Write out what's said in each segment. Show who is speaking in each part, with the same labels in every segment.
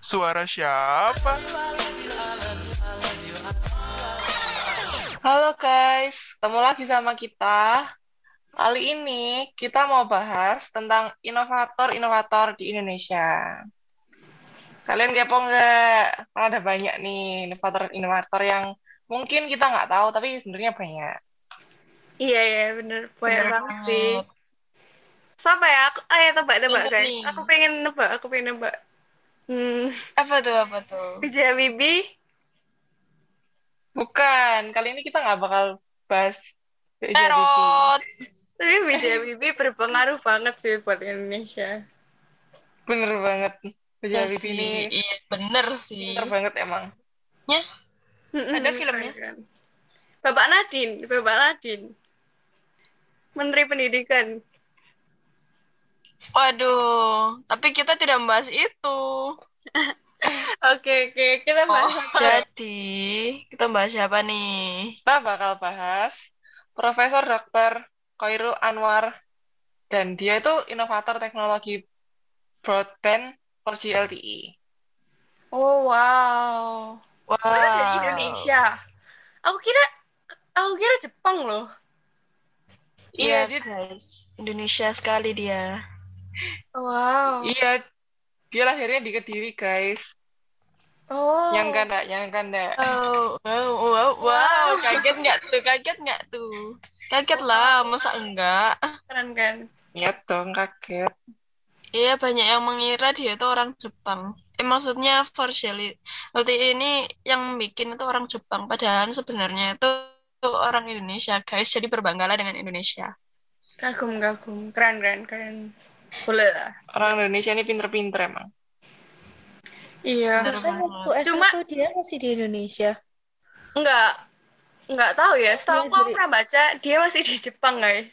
Speaker 1: Suara siapa?
Speaker 2: Halo guys, ketemu lagi sama kita. Kali ini kita mau bahas tentang inovator-inovator di Indonesia. Kalian kepo nggak? Kan ada banyak nih inovator-inovator yang mungkin kita nggak tahu, tapi sebenarnya banyak.
Speaker 3: Iya iya bener banyak
Speaker 2: Bener
Speaker 3: banget sih. Siapa ya? Aku, ayo tebak-tebak
Speaker 4: Ingat
Speaker 3: guys. Aku pengen nebak, aku pengen nebak. Hmm,
Speaker 4: Apa tuh, apa tuh?
Speaker 3: B.J. Habibie.
Speaker 2: Bukan, kali ini kita nggak bakal bahas.
Speaker 4: Terot.
Speaker 3: Tapi B.J. Habibie berpengaruh banget sih buat Indonesia.
Speaker 2: Bener banget. B.J.
Speaker 4: Ya sih,
Speaker 2: ini
Speaker 4: iya bener sih.
Speaker 2: pinter banget emang.
Speaker 3: Mm-mm,
Speaker 4: Ada filmnya?
Speaker 3: keren. Bapak Nadine, Bapak Nadine. Menteri Pendidikan.
Speaker 4: Waduh, tapi kita tidak membahas itu.
Speaker 3: Oke, oke, kita bahas apa?
Speaker 4: Jadi, kita bahas siapa nih?
Speaker 2: Kita bakal bahas Profesor Dr. Khairul Anwar dan dia itu inovator teknologi broadband 4G LTE.
Speaker 3: Oh, wow.
Speaker 4: Wow.
Speaker 3: Masa dari Indonesia? Aku kira, aku kira Jepang loh.
Speaker 4: Iya,
Speaker 2: Iya, dia-
Speaker 4: guys. Indonesia sekali dia.
Speaker 3: Wow.
Speaker 2: Iya, dia lahirnya di Kediri, guys.
Speaker 3: Oh.
Speaker 2: Yang kan enggak, yang kan enggak.
Speaker 4: Oh, wow, wow, wow. Kaget nggak tuh? Kaget nggak tuh? Kaget lah, masa enggak?
Speaker 3: Keren kan?
Speaker 2: Iya dong, kaget.
Speaker 4: Iya, banyak yang mengira dia itu orang Jepang. Eh, maksudnya Forseli. Berarti ini yang bikin itu orang Jepang. Padahal sebenarnya itu orang Indonesia, guys. Jadi berbanggalah dengan Indonesia.
Speaker 3: Kagum, kagum. Keren, keren, keren. Boleh lah.
Speaker 2: Orang Indonesia ini pinter-pinter emang.
Speaker 3: Iya.
Speaker 5: Bahkan waktu S1
Speaker 3: Cuma-
Speaker 5: dia masih di Indonesia.
Speaker 3: Enggak. Enggak tahu ya. Setahu
Speaker 5: Iya,
Speaker 3: aku aku
Speaker 5: dari-
Speaker 3: pernah baca, dia masih di Jepang, guys.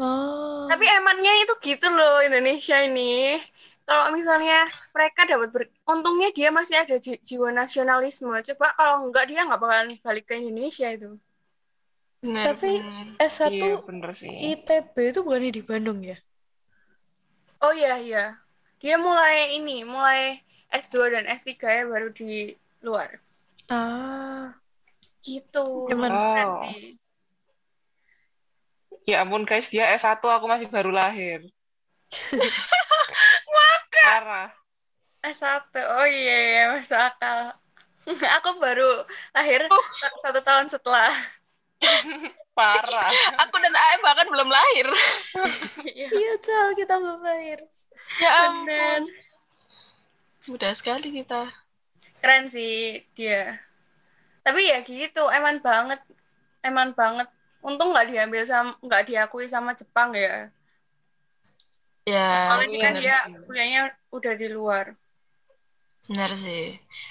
Speaker 5: Oh.
Speaker 3: Tapi emannya itu gitu loh, Indonesia ini. Kalau misalnya mereka dapat ber... Untungnya dia masih ada ji- jiwa nasionalisme. Coba kalau enggak, dia nggak bakalan balik ke Indonesia itu.
Speaker 4: Bener,
Speaker 5: Tapi
Speaker 4: bener.
Speaker 5: S1
Speaker 2: Iya, bener sih.
Speaker 5: ITB itu bukannya di Bandung ya?
Speaker 3: Oh iya, iya. Dia mulai ini, mulai S2 dan S3 ya, baru di luar.
Speaker 5: Ah.
Speaker 3: Gitu.
Speaker 5: Cuman-
Speaker 2: Oh.
Speaker 3: sih.
Speaker 2: Ya ampun, guys, dia S1, aku masih baru lahir. Parah.
Speaker 3: S1. Oh iya, iya, masuk akal. Aku baru lahir sa- satu tahun setelah.
Speaker 2: Parah.
Speaker 4: Aku dan Ae bahkan belum lahir.
Speaker 3: Iya,
Speaker 5: Iya, Cal, kita belum lahir.
Speaker 4: Ya ampun. Mudah sekali kita.
Speaker 3: Keren sih dia. Tapi ya gitu, eman banget. Eman banget. Untung nggak diambil sama, nggak diakui sama Jepang ya.
Speaker 4: Ya,
Speaker 3: Soalnya dia kan dia
Speaker 2: sih.
Speaker 3: kuliahnya udah di luar.
Speaker 4: benar sih.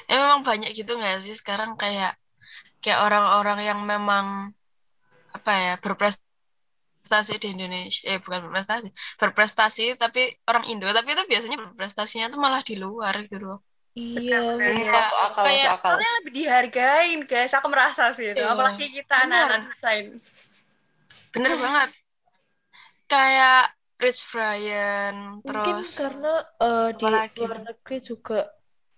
Speaker 4: Ya, memang banyak gitu nggak sih sekarang kayak kayak orang-orang yang memang apa ya berprestasi di Indonesia eh bukan berprestasi berprestasi tapi orang Indo tapi itu biasanya berprestasinya tuh malah di luar gitu loh
Speaker 5: Iya, bener.
Speaker 2: Masuk akal, masuk
Speaker 4: kayak-
Speaker 2: akal.
Speaker 3: Soalnya lebih dihargain guys, aku merasa sih itu.
Speaker 4: Iya,
Speaker 3: Apalagi kita anak-anak desain.
Speaker 4: bener banget kayak Rich Brian
Speaker 5: Mungkin
Speaker 4: terus
Speaker 5: karena eh, di luar negeri juga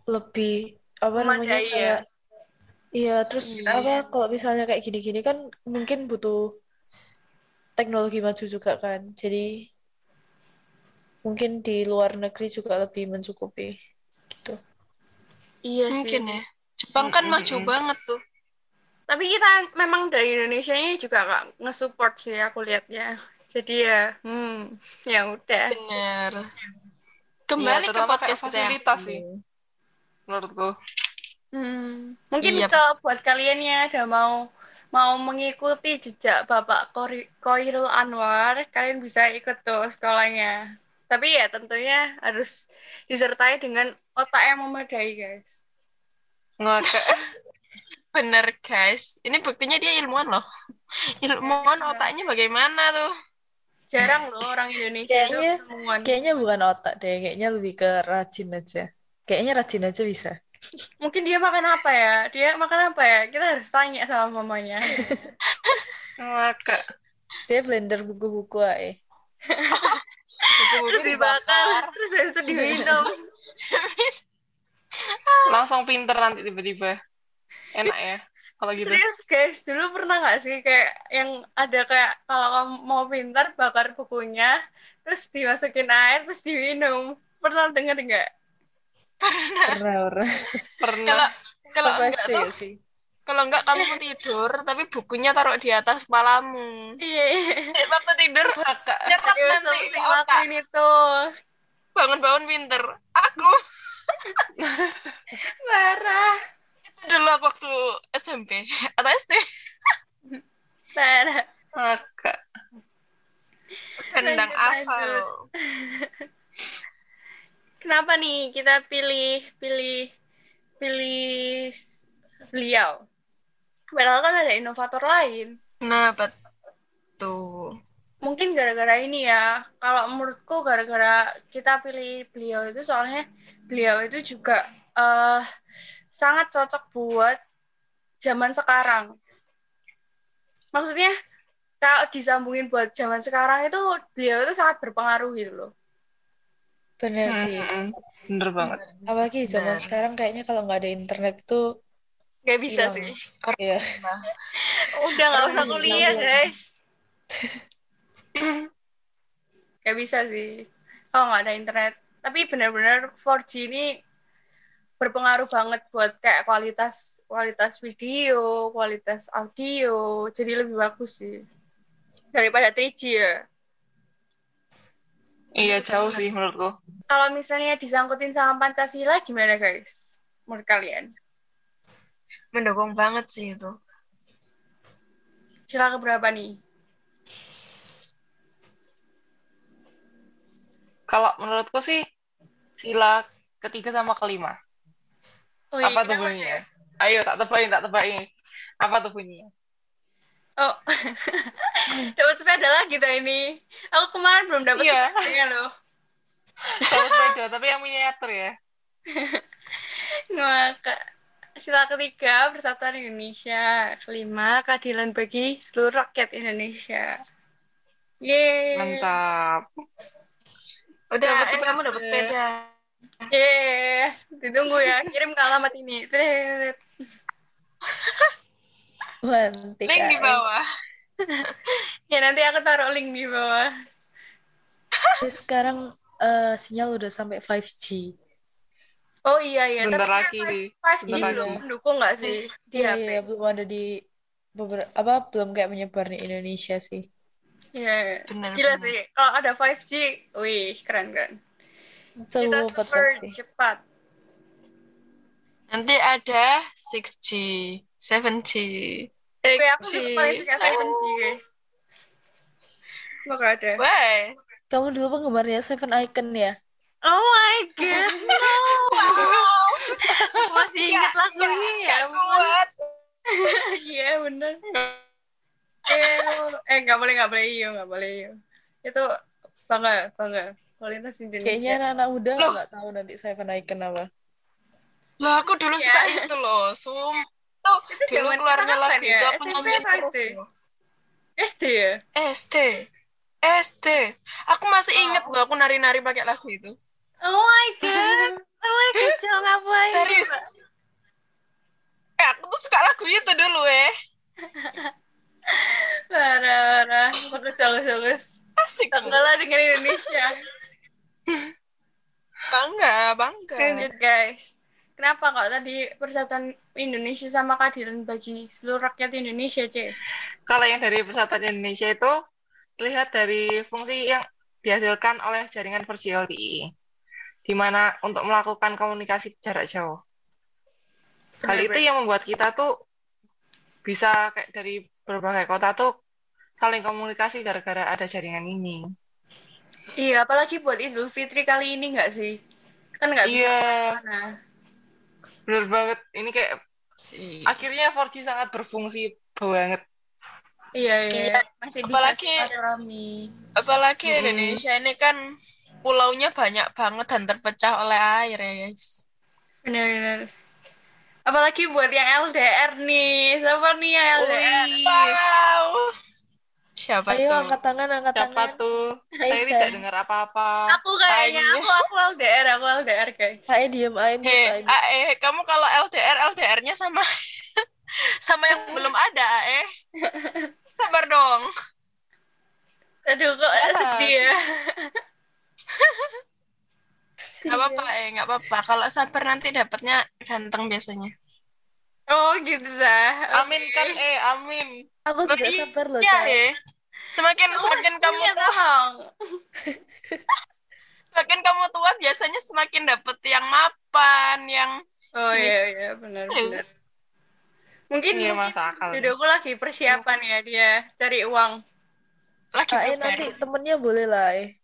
Speaker 5: lebih apa namanya
Speaker 3: Memadai ya.
Speaker 5: kayak iya terus
Speaker 4: Iya.
Speaker 5: apa kalau misalnya kayak gini-gini kan mungkin butuh teknologi maju juga kan jadi mungkin di luar negeri juga lebih mencukupi gitu
Speaker 3: Iya
Speaker 4: mungkin
Speaker 3: sih.
Speaker 4: ya Jepang kan
Speaker 2: Mm, mm,
Speaker 4: maju banget tuh
Speaker 3: Tapi kita memang dari Indonesia ini juga nggak nge-support sih aku lihatnya. Jadi ya, hmm, ya udah.
Speaker 4: bener kembali
Speaker 2: Iya,
Speaker 4: ke
Speaker 2: terutama kayak
Speaker 4: podcast kita yang
Speaker 2: fasilitas sih. Menurutku.
Speaker 3: Hmm, mungkin
Speaker 4: Iya.
Speaker 3: kalau buat kalian yang ada mau mau mengikuti jejak Bapak Koirul Anwar, kalian bisa ikut tuh sekolahnya. Tapi ya tentunya harus disertai dengan otak yang memadai, guys.
Speaker 2: Ngakak.
Speaker 4: Bener guys, ini buktinya dia ilmuwan loh. Ilmuwan
Speaker 3: Iya.
Speaker 4: otaknya bagaimana tuh?
Speaker 3: Jarang loh orang Indonesia itu
Speaker 5: Kayaknya-
Speaker 3: ilmuwan.
Speaker 5: kayaknya bukan otak deh kayaknya lebih ke rajin aja kayaknya rajin aja bisa
Speaker 3: Mungkin dia makan apa ya? Dia makan apa ya? Kita harus tanya sama mamanya.
Speaker 2: Ngakak.
Speaker 5: dia blender buku-buku aja
Speaker 3: terus dibakar, terus habis itu diminum.
Speaker 2: langsung pinter nanti tiba-tiba. Enak ya kalau gitu.
Speaker 3: Serius guys, dulu pernah nggak sih kayak yang ada kayak kalau kamu mau pintar bakar bukunya, terus dimasukin air terus diminum. Pernah denger nggak?
Speaker 5: Pernah, pernah.
Speaker 2: Pernah.
Speaker 4: Kalau
Speaker 5: Waktu
Speaker 4: enggak tuh,
Speaker 5: sih.
Speaker 4: kalau enggak kamu mau tidur, tapi bukunya taruh di atas kepalamu.
Speaker 3: Iya.
Speaker 4: Eh, waktu tidur nyerap nanti ke otak.
Speaker 3: itu.
Speaker 4: Bangun-bangun pinter. Aku
Speaker 3: Parah.
Speaker 4: itu dulu waktu SMP atau SD.
Speaker 3: Parah.
Speaker 2: Kakak.
Speaker 4: Kendang
Speaker 3: Lanjut,
Speaker 4: hafal.
Speaker 3: Kenapa nih kita pilih pilih pilih beliau? Padahal kan ada inovator lain.
Speaker 4: Nah, betul.
Speaker 3: Mungkin gara-gara ini ya. Kalau menurutku gara-gara kita pilih beliau itu soalnya beliau itu juga eh sangat cocok buat zaman sekarang. Maksudnya kalau disambungin buat zaman sekarang itu beliau itu sangat berpengaruh gitu loh.
Speaker 5: Bener sih.
Speaker 2: Mm-mm. Bener banget.
Speaker 5: Apalagi zaman
Speaker 4: Bener.
Speaker 5: sekarang kayaknya kalau nggak ada internet tuh,
Speaker 3: Gak bisa
Speaker 5: Hilang.
Speaker 3: sih.
Speaker 5: ya
Speaker 3: Udah nggak usah kuliah guys. Gak bisa sih. Kalau nggak ada internet. Tapi benar-benar 4G ini berpengaruh banget buat kayak kualitas kualitas video, kualitas audio. Jadi lebih bagus sih. Daripada 3G ya.
Speaker 2: Iya jauh sih menurutku.
Speaker 3: Kalau misalnya disangkutin sama Pancasila gimana guys? Menurut kalian?
Speaker 4: Mendukung banget sih itu.
Speaker 3: Sila keberapa nih?
Speaker 2: Kalau menurutku sih sila ketiga sama kelima.
Speaker 3: Oh, iya,
Speaker 2: Apa tuh bunyinya? Ayo tak tebain, tak tebain. Apa tuh bunyinya?
Speaker 3: Oh, dapat sepeda lagi dah ini. Aku kemarin belum dapat
Speaker 2: Iya.
Speaker 3: sepedanya loh.
Speaker 2: Kalau sepeda, tapi yang miniatur ya.
Speaker 3: Maka sila ketiga Persatuan Indonesia, kelima keadilan bagi seluruh rakyat Indonesia. Yeay.
Speaker 2: Mantap.
Speaker 4: Udah,
Speaker 2: Dapat
Speaker 4: eh,
Speaker 2: sepeda.
Speaker 4: kamu dapat sepeda.
Speaker 3: Yeay. Ditunggu ya, kirim ke alamat ini. Tret.
Speaker 5: Mantik.
Speaker 4: Link di bawah.
Speaker 3: Ya nanti aku taruh link di bawah.
Speaker 5: Sekarang eh, sinyal udah sampai 5G.
Speaker 3: Oh iya iya,
Speaker 2: Bentar
Speaker 3: tapi
Speaker 2: lagi sih.
Speaker 3: 5G
Speaker 2: bentar
Speaker 3: belum
Speaker 5: lagi.
Speaker 3: mendukung nggak sih di
Speaker 5: Iya,
Speaker 3: HP?
Speaker 5: iya, belum ada di beberapa apa belum kayak menyebar di Indonesia sih.
Speaker 3: Iya.
Speaker 4: Bener,
Speaker 3: Gila
Speaker 4: bener.
Speaker 3: sih, kalau ada 5G, wih keren keren. Kita
Speaker 5: Cepat
Speaker 3: super
Speaker 5: pasti.
Speaker 3: cepat.
Speaker 4: Nanti ada 6G, 7G,
Speaker 3: Oke, aku
Speaker 4: 8G.
Speaker 3: juga paling suka 7G guys. Semoga ada.
Speaker 4: Why?
Speaker 5: Kamu dulu penggemarnya Seven Icon ya?
Speaker 3: Oh my god, no! Aku masih ingat lagunya ya.
Speaker 4: Gak kuat.
Speaker 3: Iya bener. Eh, eh nggak boleh nggak boleh iyo nggak boleh iyo. Itu bangga bangga kualitas
Speaker 5: Kayaknya
Speaker 3: Indonesia.
Speaker 5: anak-anak muda nggak tahu nanti Seven Icon apa.
Speaker 4: Lah aku dulu
Speaker 3: Iya.
Speaker 4: suka itu loh. Sum. Tuh,
Speaker 3: Itu
Speaker 4: dulu keluarnya lagu
Speaker 3: ya?
Speaker 4: itu aku
Speaker 3: SMP
Speaker 4: terus
Speaker 3: SD? ya?
Speaker 4: SD. SD. Aku masih inget loh aku nari-nari pakai lagu itu.
Speaker 3: Oh my god. Oh my god, jangan ngapain?
Speaker 4: Serius. Eh, aku tuh suka lagu itu dulu eh.
Speaker 3: Parah, parah. Bagus, bagus, bagus.
Speaker 4: Asik.
Speaker 3: Bangga dengan Indonesia.
Speaker 4: Bangga, bangga.
Speaker 3: Lanjut guys. Kenapa kok tadi Persatuan Indonesia sama keadilan bagi seluruh rakyat Indonesia, C?
Speaker 2: Kalau yang dari Persatuan Indonesia itu terlihat dari fungsi yang dihasilkan oleh jaringan 4G LTE, di mana untuk melakukan komunikasi jarak jauh. Hal
Speaker 3: Benar,
Speaker 2: itu yang membuat kita tuh bisa kayak dari berbagai kota tuh saling komunikasi gara-gara ada jaringan ini.
Speaker 3: Iya, apalagi buat Idul Fitri kali ini nggak sih? Kan nggak bisa
Speaker 2: Iya. Bener banget. Ini kayak
Speaker 4: Sih.
Speaker 2: akhirnya 4G sangat berfungsi banget.
Speaker 3: Iya, iya.
Speaker 4: Iya.
Speaker 3: Masih bisa
Speaker 4: Apalagi-
Speaker 3: silaturahmi.
Speaker 4: Apalagi
Speaker 2: Mm-mm.
Speaker 4: Indonesia ini kan pulaunya banyak banget dan terpecah oleh air ya guys.
Speaker 3: Benar-benar. Apalagi buat yang LDR nih. Siapa nih yang LDR?
Speaker 4: Wow. Siapa
Speaker 5: Ayo
Speaker 4: tuh?
Speaker 5: angkat tangan, angkat
Speaker 2: Siapa
Speaker 5: tangan.
Speaker 2: tuh? Saya
Speaker 5: Aisyah.
Speaker 2: tidak dengar apa-apa.
Speaker 3: Aku kayaknya
Speaker 2: Ayo.
Speaker 3: aku aku LDR, aku LDR guys.
Speaker 5: Ae diem, Ae mute,
Speaker 4: Eh,
Speaker 5: Ae
Speaker 4: kamu kalau LDR, LDR-nya sama sama yang belum ada, AE. Sabar dong.
Speaker 3: Aduh kok sedih ya.
Speaker 4: Gak apa-apa, eh, gak apa-apa. Kalau sabar nanti dapatnya ganteng biasanya.
Speaker 3: Oh gitu dah.
Speaker 2: Amin kan eh, amin.
Speaker 5: Aku juga
Speaker 4: Iya,
Speaker 5: sabar loh,
Speaker 4: Iya, eh. Semakin semakin kamu
Speaker 3: punya
Speaker 4: tua, semakin kamu tua biasanya semakin dapet yang mapan, yang
Speaker 3: Oh iya iya benar benar. Mungkin
Speaker 2: Iya,
Speaker 3: jodohku lagi persiapan ya dia cari uang.
Speaker 4: lagi prepare.
Speaker 5: nanti temennya boleh lah, Ae.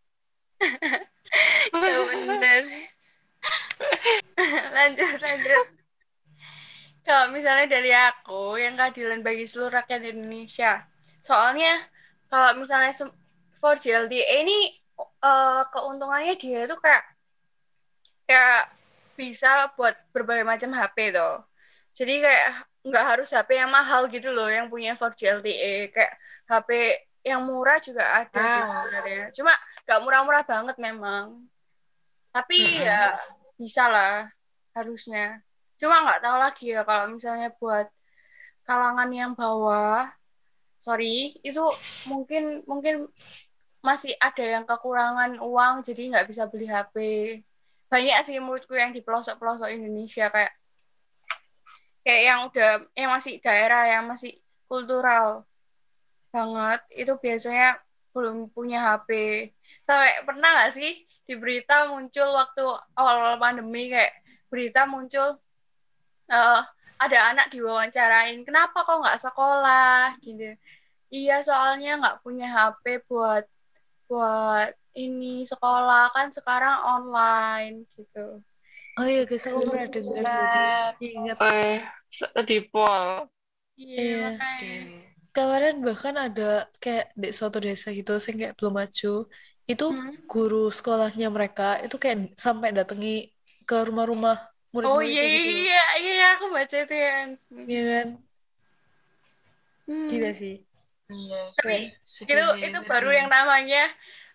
Speaker 3: Ya benar. lanjut lanjut. Kalau misalnya dari aku yang keadilan bagi seluruh rakyat Indonesia. Soalnya kalau misalnya sem- 4G LTE ini eh, keuntungannya dia itu kayak kayak bisa buat berbagai macam HP tuh. Jadi kayak nggak harus HP yang mahal gitu loh yang punya 4G LTE. Kayak HP yang murah juga ada sih
Speaker 4: Ah.
Speaker 3: sebenarnya. Cuma nggak murah-murah banget memang. Tapi
Speaker 4: Mm-mm.
Speaker 3: ya bisa lah harusnya. Cuma nggak tahu lagi ya kalau misalnya buat kalangan yang bawah, sorry, itu mungkin mungkin masih ada yang kekurangan uang jadi nggak bisa beli HP. Banyak sih menurutku yang di pelosok-pelosok Indonesia kayak kayak yang udah yang masih daerah yang masih kultural banget itu biasanya belum punya HP. Sampai pernah nggak sih di berita muncul waktu awal pandemi kayak berita muncul eh ada anak diwawancarain, kenapa kok nggak sekolah gitu. Iya soalnya nggak punya HP buat buat ini sekolah kan sekarang online gitu.
Speaker 5: Oh iya guys, aku pernah sih.
Speaker 4: Buset.
Speaker 5: Ingat
Speaker 2: Eh, se- di pol.
Speaker 3: Iya,
Speaker 5: Iya. kemarin bahkan ada kayak di suatu desa gitu, sing kayak belum maju. Itu
Speaker 3: Hmm.
Speaker 5: guru sekolahnya mereka itu kayak sampai datangi ke rumah-rumah
Speaker 3: Oh
Speaker 5: murid-muridnya
Speaker 3: iya
Speaker 5: gitu loh.
Speaker 3: Iya iya aku baca itu ya.
Speaker 5: Iya kan?
Speaker 3: Hmm.
Speaker 5: Gila sih.
Speaker 4: Iya,
Speaker 3: Tapi
Speaker 4: sedih
Speaker 3: itu
Speaker 4: sih,
Speaker 3: itu
Speaker 4: sedih.
Speaker 3: baru yang namanya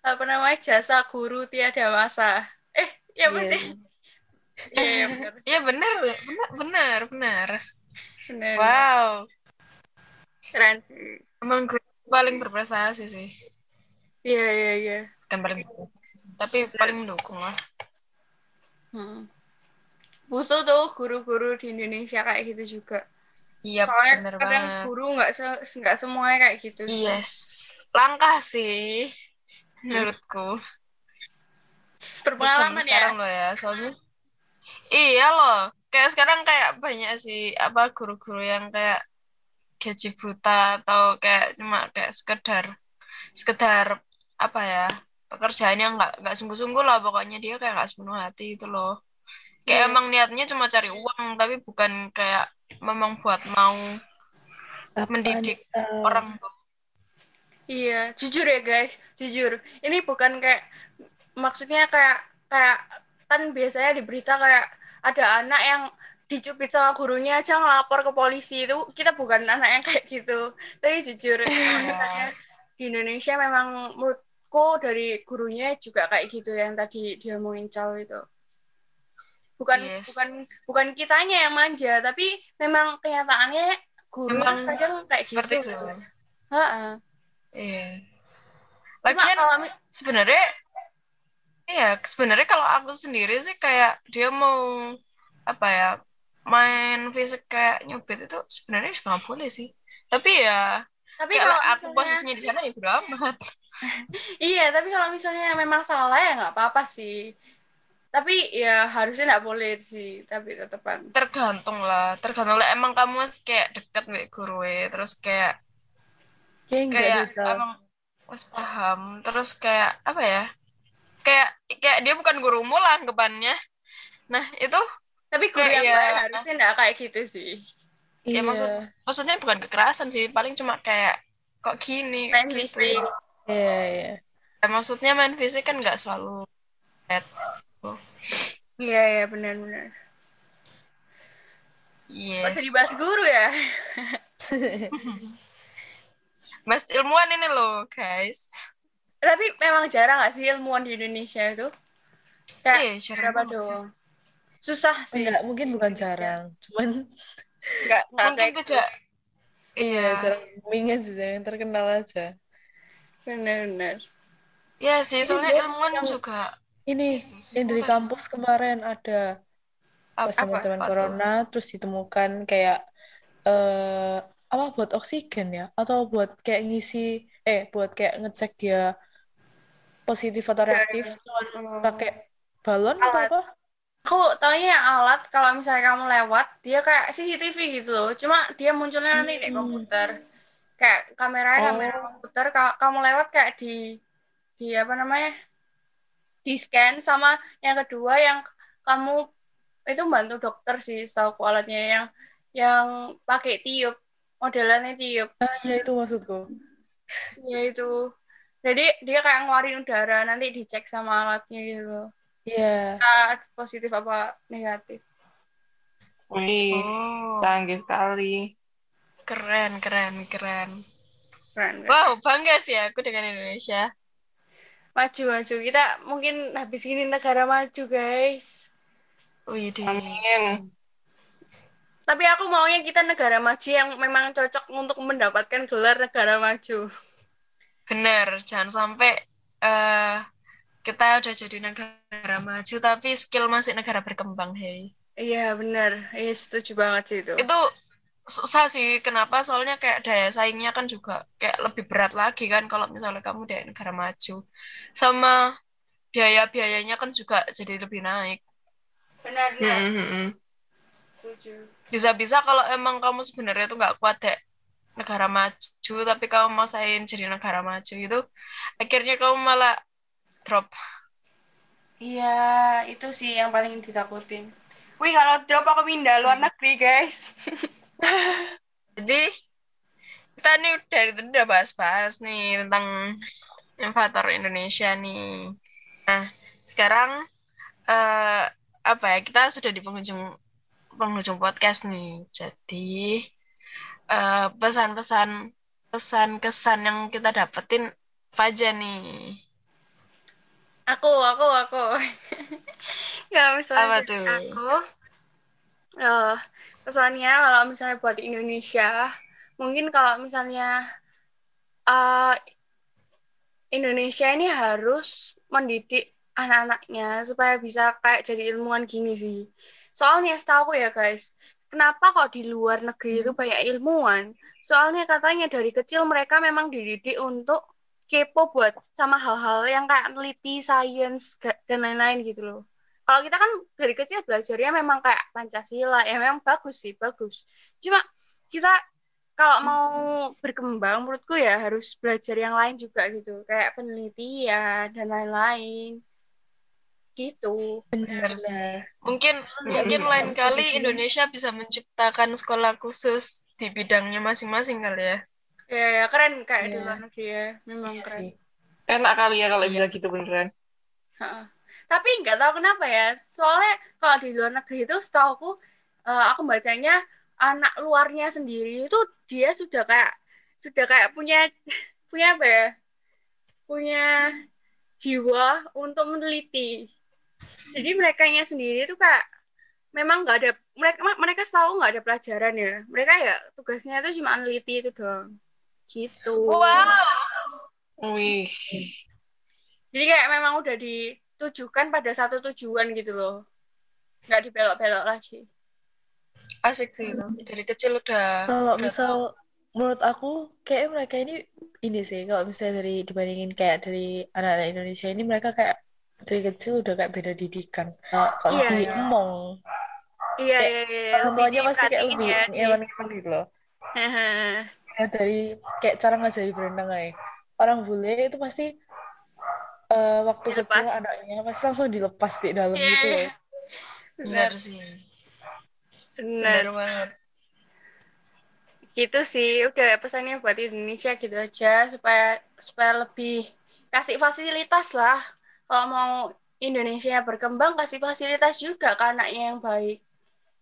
Speaker 3: apa namanya jasa guru tiada masa. Eh, ya apa
Speaker 5: Iya.
Speaker 3: sih? Iya, iya benar.
Speaker 4: Iya benar, benar, benar. Wow,
Speaker 3: Keren sih.
Speaker 4: emang gue paling berprestasi sih.
Speaker 3: Iya, iya, iya.
Speaker 4: Bukan paling berprestasi, tapi paling mendukung lah.
Speaker 3: Hmm. Butuh tuh guru-guru di Indonesia kayak gitu juga.
Speaker 4: Iya,
Speaker 3: Soalnya
Speaker 4: benar
Speaker 3: kadang
Speaker 4: banget.
Speaker 3: Guru nggak se nggak semuanya kayak gitu.
Speaker 4: Yes, langkah sih menurutku. Untuk
Speaker 3: Berpengalaman ya.
Speaker 4: sekarang loh ya, soalnya. Iya loh, kayak sekarang kayak banyak sih apa guru-guru yang kayak gaji buta atau kayak cuma kayak sekedar sekedar apa ya pekerjaan yang nggak nggak sungguh-sungguh lah pokoknya dia kayak nggak sepenuh hati itu loh kayak
Speaker 3: Iya.
Speaker 4: emang niatnya cuma cari uang tapi bukan kayak memang buat mau
Speaker 5: Apa
Speaker 4: mendidik
Speaker 5: Anita?
Speaker 4: orang tuh
Speaker 3: Iya, jujur ya guys, jujur. Ini bukan kayak maksudnya kayak kayak kan biasanya di berita kayak ada anak yang dicubit sama gurunya aja ngelapor ke polisi itu kita bukan anak yang kayak gitu. Tapi jujur kalau misalnya di Indonesia memang menurutku dari gurunya juga kayak gitu yang tadi dia mau cal itu. Bukan
Speaker 4: Yes.
Speaker 3: bukan bukan kitanya yang manja, tapi memang kenyataannya guru
Speaker 4: Memang
Speaker 3: kadang kayak
Speaker 4: seperti
Speaker 3: gitu.
Speaker 4: itu
Speaker 3: Heeh.
Speaker 4: iya lagian
Speaker 3: kalau
Speaker 4: sebenarnya iya sebenarnya kalau aku sendiri sih kayak dia mau apa ya main fisik kayak nyubit itu sebenarnya juga nggak boleh sih tapi ya
Speaker 3: tapi kalau
Speaker 4: aku
Speaker 3: misalnya
Speaker 4: posisinya di sana ya bodo amat
Speaker 3: iya tapi kalau misalnya memang salah ya nggak apa-apa sih tapi ya harusnya nggak boleh sih tapi tetepan
Speaker 4: tergantung lah tergantung lah emang kamu kayak deket with guru terus kayak
Speaker 5: Kayak enggak
Speaker 4: kayak emang harus paham terus kayak apa ya kayak kayak dia bukan gurumu lah anggapannya nah itu
Speaker 3: tapi guru
Speaker 4: Kayak
Speaker 3: yang
Speaker 4: ya-
Speaker 3: baik harusnya nggak kayak gitu sih
Speaker 4: ya
Speaker 5: Iya.
Speaker 4: maksud maksudnya bukan kekerasan sih paling cuma kayak kok gini
Speaker 3: main
Speaker 4: gitu.
Speaker 3: fisik
Speaker 5: Iya, iya.
Speaker 4: Ya, maksudnya main fisik kan nggak selalu bad.
Speaker 3: Iya iya benar-benar
Speaker 4: yes
Speaker 3: jadi bahas guru ya
Speaker 4: Mas ilmuwan ini loh, guys.
Speaker 3: Tapi memang jarang gak sih ilmuwan di Indonesia itu? Kayak
Speaker 4: Iya, jarang
Speaker 3: berapa
Speaker 4: banget sih.
Speaker 3: doang? Susah sih.
Speaker 5: Enggak, mungkin bukan jarang. Cuman
Speaker 3: Enggak, enggak
Speaker 4: Mungkin tidak.
Speaker 5: iya, jarang booming aja, jarang terkenal aja.
Speaker 3: benar-benar.
Speaker 4: Ya sih, soalnya ilmuwan
Speaker 5: yang-
Speaker 4: juga
Speaker 5: Ini
Speaker 4: Itu sih,
Speaker 5: yang dari kampus kemarin ada pas zaman-zaman corona terus ditemukan kayak eh apa buat oksigen ya atau buat kayak ngisi eh buat kayak ngecek dia positif atau reaktif cuman
Speaker 3: Oh.
Speaker 5: pakai balon atau
Speaker 3: Alat.
Speaker 5: apa?
Speaker 3: Aku taunya yang alat kalau misalnya kamu lewat, dia kayak CCTV gitu loh. Cuma dia munculnya nanti di
Speaker 5: Hmm.
Speaker 3: komputer. Kayak kameranya
Speaker 5: Oh.
Speaker 3: kamera komputer, ka- kamu lewat kayak di di apa namanya? Di scan sama yang kedua yang kamu itu bantu dokter sih setahu alatnya yang yang pakai tiup modelannya tiup
Speaker 5: Ah, ya itu maksudku.
Speaker 3: ya itu jadi dia kayak ngeluarin udara nanti dicek sama alatnya gitu loh
Speaker 5: Iya.
Speaker 3: Ah, positif apa negatif
Speaker 2: Wih,
Speaker 4: Oh,
Speaker 2: canggih sekali.
Speaker 4: keren, keren, keren.
Speaker 3: keren keren.
Speaker 4: Wow, bangga sih aku dengan Indonesia.
Speaker 3: Maju maju kita mungkin habis ini negara maju guys
Speaker 4: Wih, deh.
Speaker 2: Amin.
Speaker 3: tapi aku maunya kita negara maju yang memang cocok untuk mendapatkan gelar negara maju
Speaker 4: Bener, jangan sampai eh kita udah jadi negara maju tapi skill masih negara berkembang, hei.
Speaker 3: iya benar iya setuju banget sih itu
Speaker 4: Itu susah sih, kenapa? Soalnya kayak daya saingnya kan juga kayak lebih berat lagi kan kalau misalnya kamu dari negara maju. Sama biaya-biayanya kan juga jadi lebih naik.
Speaker 3: benar
Speaker 2: Hmm,
Speaker 3: benar
Speaker 2: hmm, hmm.
Speaker 3: setuju
Speaker 4: Bisa-bisa kalau emang kamu sebenarnya tuh nggak kuat deh negara maju, tapi kamu maksain jadi negara maju itu, akhirnya kamu malah drop.
Speaker 3: Iya, itu sih yang paling ditakutin. Wih, kalau drop aku pindah luar negeri, guys.
Speaker 4: Jadi kita nih dari tadi udah bahas-bahas nih tentang innovator Indonesia nih. Nah, sekarang eh, apa ya? Kita sudah di penghujung penghujung podcast nih. Jadi eh, pesan-pesan pesan kesan yang kita dapetin apa aja nih?
Speaker 3: Aku, aku, aku. Kalau misalnya
Speaker 4: Apa tuh?
Speaker 3: aku, eh pesannya kalau misalnya buat Indonesia, mungkin kalau misalnya eh Indonesia ini harus mendidik anak-anaknya supaya bisa kayak jadi ilmuwan gini sih. Soalnya setahu aku ya guys, kenapa kok di luar negeri itu banyak ilmuwan? Soalnya katanya dari kecil mereka memang dididik untuk kepo buat sama hal-hal yang kayak teliti, sains, ga- dan lain-lain gitu loh. Kalau kita kan dari kecil belajarnya memang kayak Pancasila, ya memang bagus sih, bagus. Cuma kita kalau mau berkembang, menurutku ya harus belajar yang lain juga gitu, kayak penelitian dan lain-lain. Gitu.
Speaker 4: Benar sih. Mungkin
Speaker 5: Nggak
Speaker 4: mungkin
Speaker 5: bisa
Speaker 4: lain
Speaker 5: langsung
Speaker 4: kali. Indonesia bisa menciptakan sekolah khusus di bidangnya masing-masing kali ya.
Speaker 3: Ya, ya keren kayak di
Speaker 5: Iya.
Speaker 3: luar negeri ya, memang
Speaker 5: Iya
Speaker 3: keren.
Speaker 5: sih.
Speaker 2: Enak kali ya kalau
Speaker 3: Iya.
Speaker 2: bisa gitu beneran.
Speaker 3: Ha-ha. Tapi nggak tahu kenapa ya. Soalnya kalau di luar negeri itu setahu eh, aku bacanya anak luarnya sendiri itu dia sudah kayak sudah kayak punya punya apa ya? Punya jiwa untuk meneliti. Jadi mereka sendiri itu kayak memang nggak ada mereka mereka setahu nggak ada pelajaran ya. Mereka ya tugasnya itu cuma meneliti itu doang. Gitu.
Speaker 2: Wih,
Speaker 3: Jadi kayak memang udah ditujukan pada satu tujuan gitu loh. Nggak dibelok-belok lagi.
Speaker 4: Asik sih itu. Dari kecil udah
Speaker 5: Kalau misal menurut aku kayak mereka ini ini sih kalau misalnya dari dibandingin kayak dari anak-anak Indonesia ini mereka kayak dari kecil udah kayak beda didikan. Nah, kalau
Speaker 3: Iya,
Speaker 5: di
Speaker 3: iya.
Speaker 5: Emong
Speaker 3: Iya,
Speaker 5: Kayak
Speaker 3: iya, iya.
Speaker 5: orang
Speaker 3: Lebih
Speaker 5: tuanya pasti kayak lebih
Speaker 3: ya.
Speaker 5: ngewan-ngewan gitu loh. Ya, dari kayak cara ngajari berenang aja. Orang bule itu pasti eh, waktu
Speaker 3: Dilepas.
Speaker 5: kecil anaknya pasti langsung dilepas di dalam
Speaker 3: Iya,
Speaker 5: gitu loh.
Speaker 4: benar
Speaker 3: Benar,
Speaker 4: sih.
Speaker 3: benar.
Speaker 4: Benar banget.
Speaker 3: Gitu sih. Udah pesannya buat Indonesia gitu aja supaya supaya lebih kasih fasilitas lah. Kalau mau Indonesia berkembang kasih fasilitas juga ke anaknya yang baik.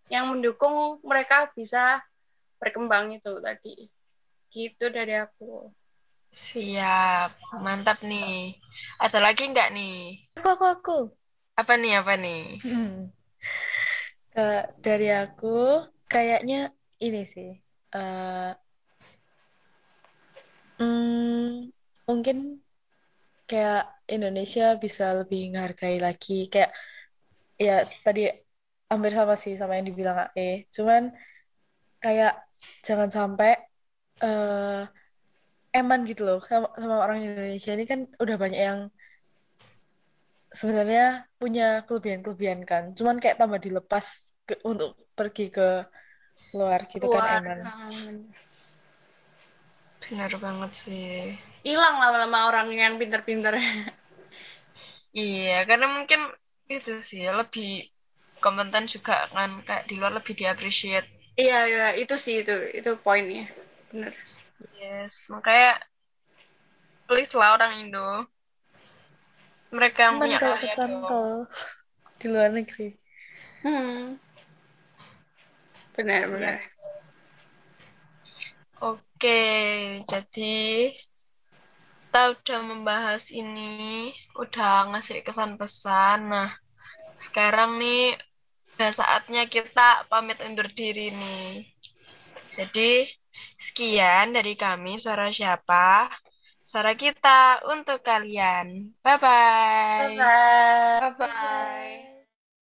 Speaker 3: Yang mendukung mereka bisa berkembang itu tadi. Gitu dari aku.
Speaker 4: Siap. Mantap nih. Ada lagi nggak nih?
Speaker 5: Aku, aku, aku.
Speaker 4: Apa nih, apa nih?
Speaker 5: Ke- dari aku, kayaknya ini sih. hmm, mungkin kayak Indonesia bisa lebih menghargai lagi. Kayak, ya tadi hampir sama sih sama yang dibilang AE. Cuman kayak jangan sampai eh eman gitu loh sama, sama orang Indonesia ini kan udah banyak yang sebenarnya punya kelebihan-kelebihan kan. Cuman kayak tambah dilepas ke, untuk pergi ke luar gitu kan
Speaker 3: Keluar.
Speaker 5: eman.
Speaker 3: Hmm.
Speaker 4: Benar banget sih.
Speaker 3: Hilang lama-lama orang yang pinter-pinter.
Speaker 4: Iya, karena mungkin itu sih lebih kompeten juga kan kayak di luar lebih diappreciate.
Speaker 3: Iya, iya, itu sih itu itu poinnya. Bener.
Speaker 4: Yes, makanya please lah orang Indo. Mereka yang punya
Speaker 5: kalau
Speaker 4: karya
Speaker 5: kecantol di luar negeri.
Speaker 3: Hmm. Benar, benar.
Speaker 4: Oke, jadi kita udah membahas ini, udah ngasih kesan pesan. Nah, sekarang nih udah saatnya kita pamit undur diri nih. Jadi, sekian dari kami, suara siapa? Suara kita untuk kalian. Bye-bye.
Speaker 3: Bye-bye.
Speaker 2: Bye-bye.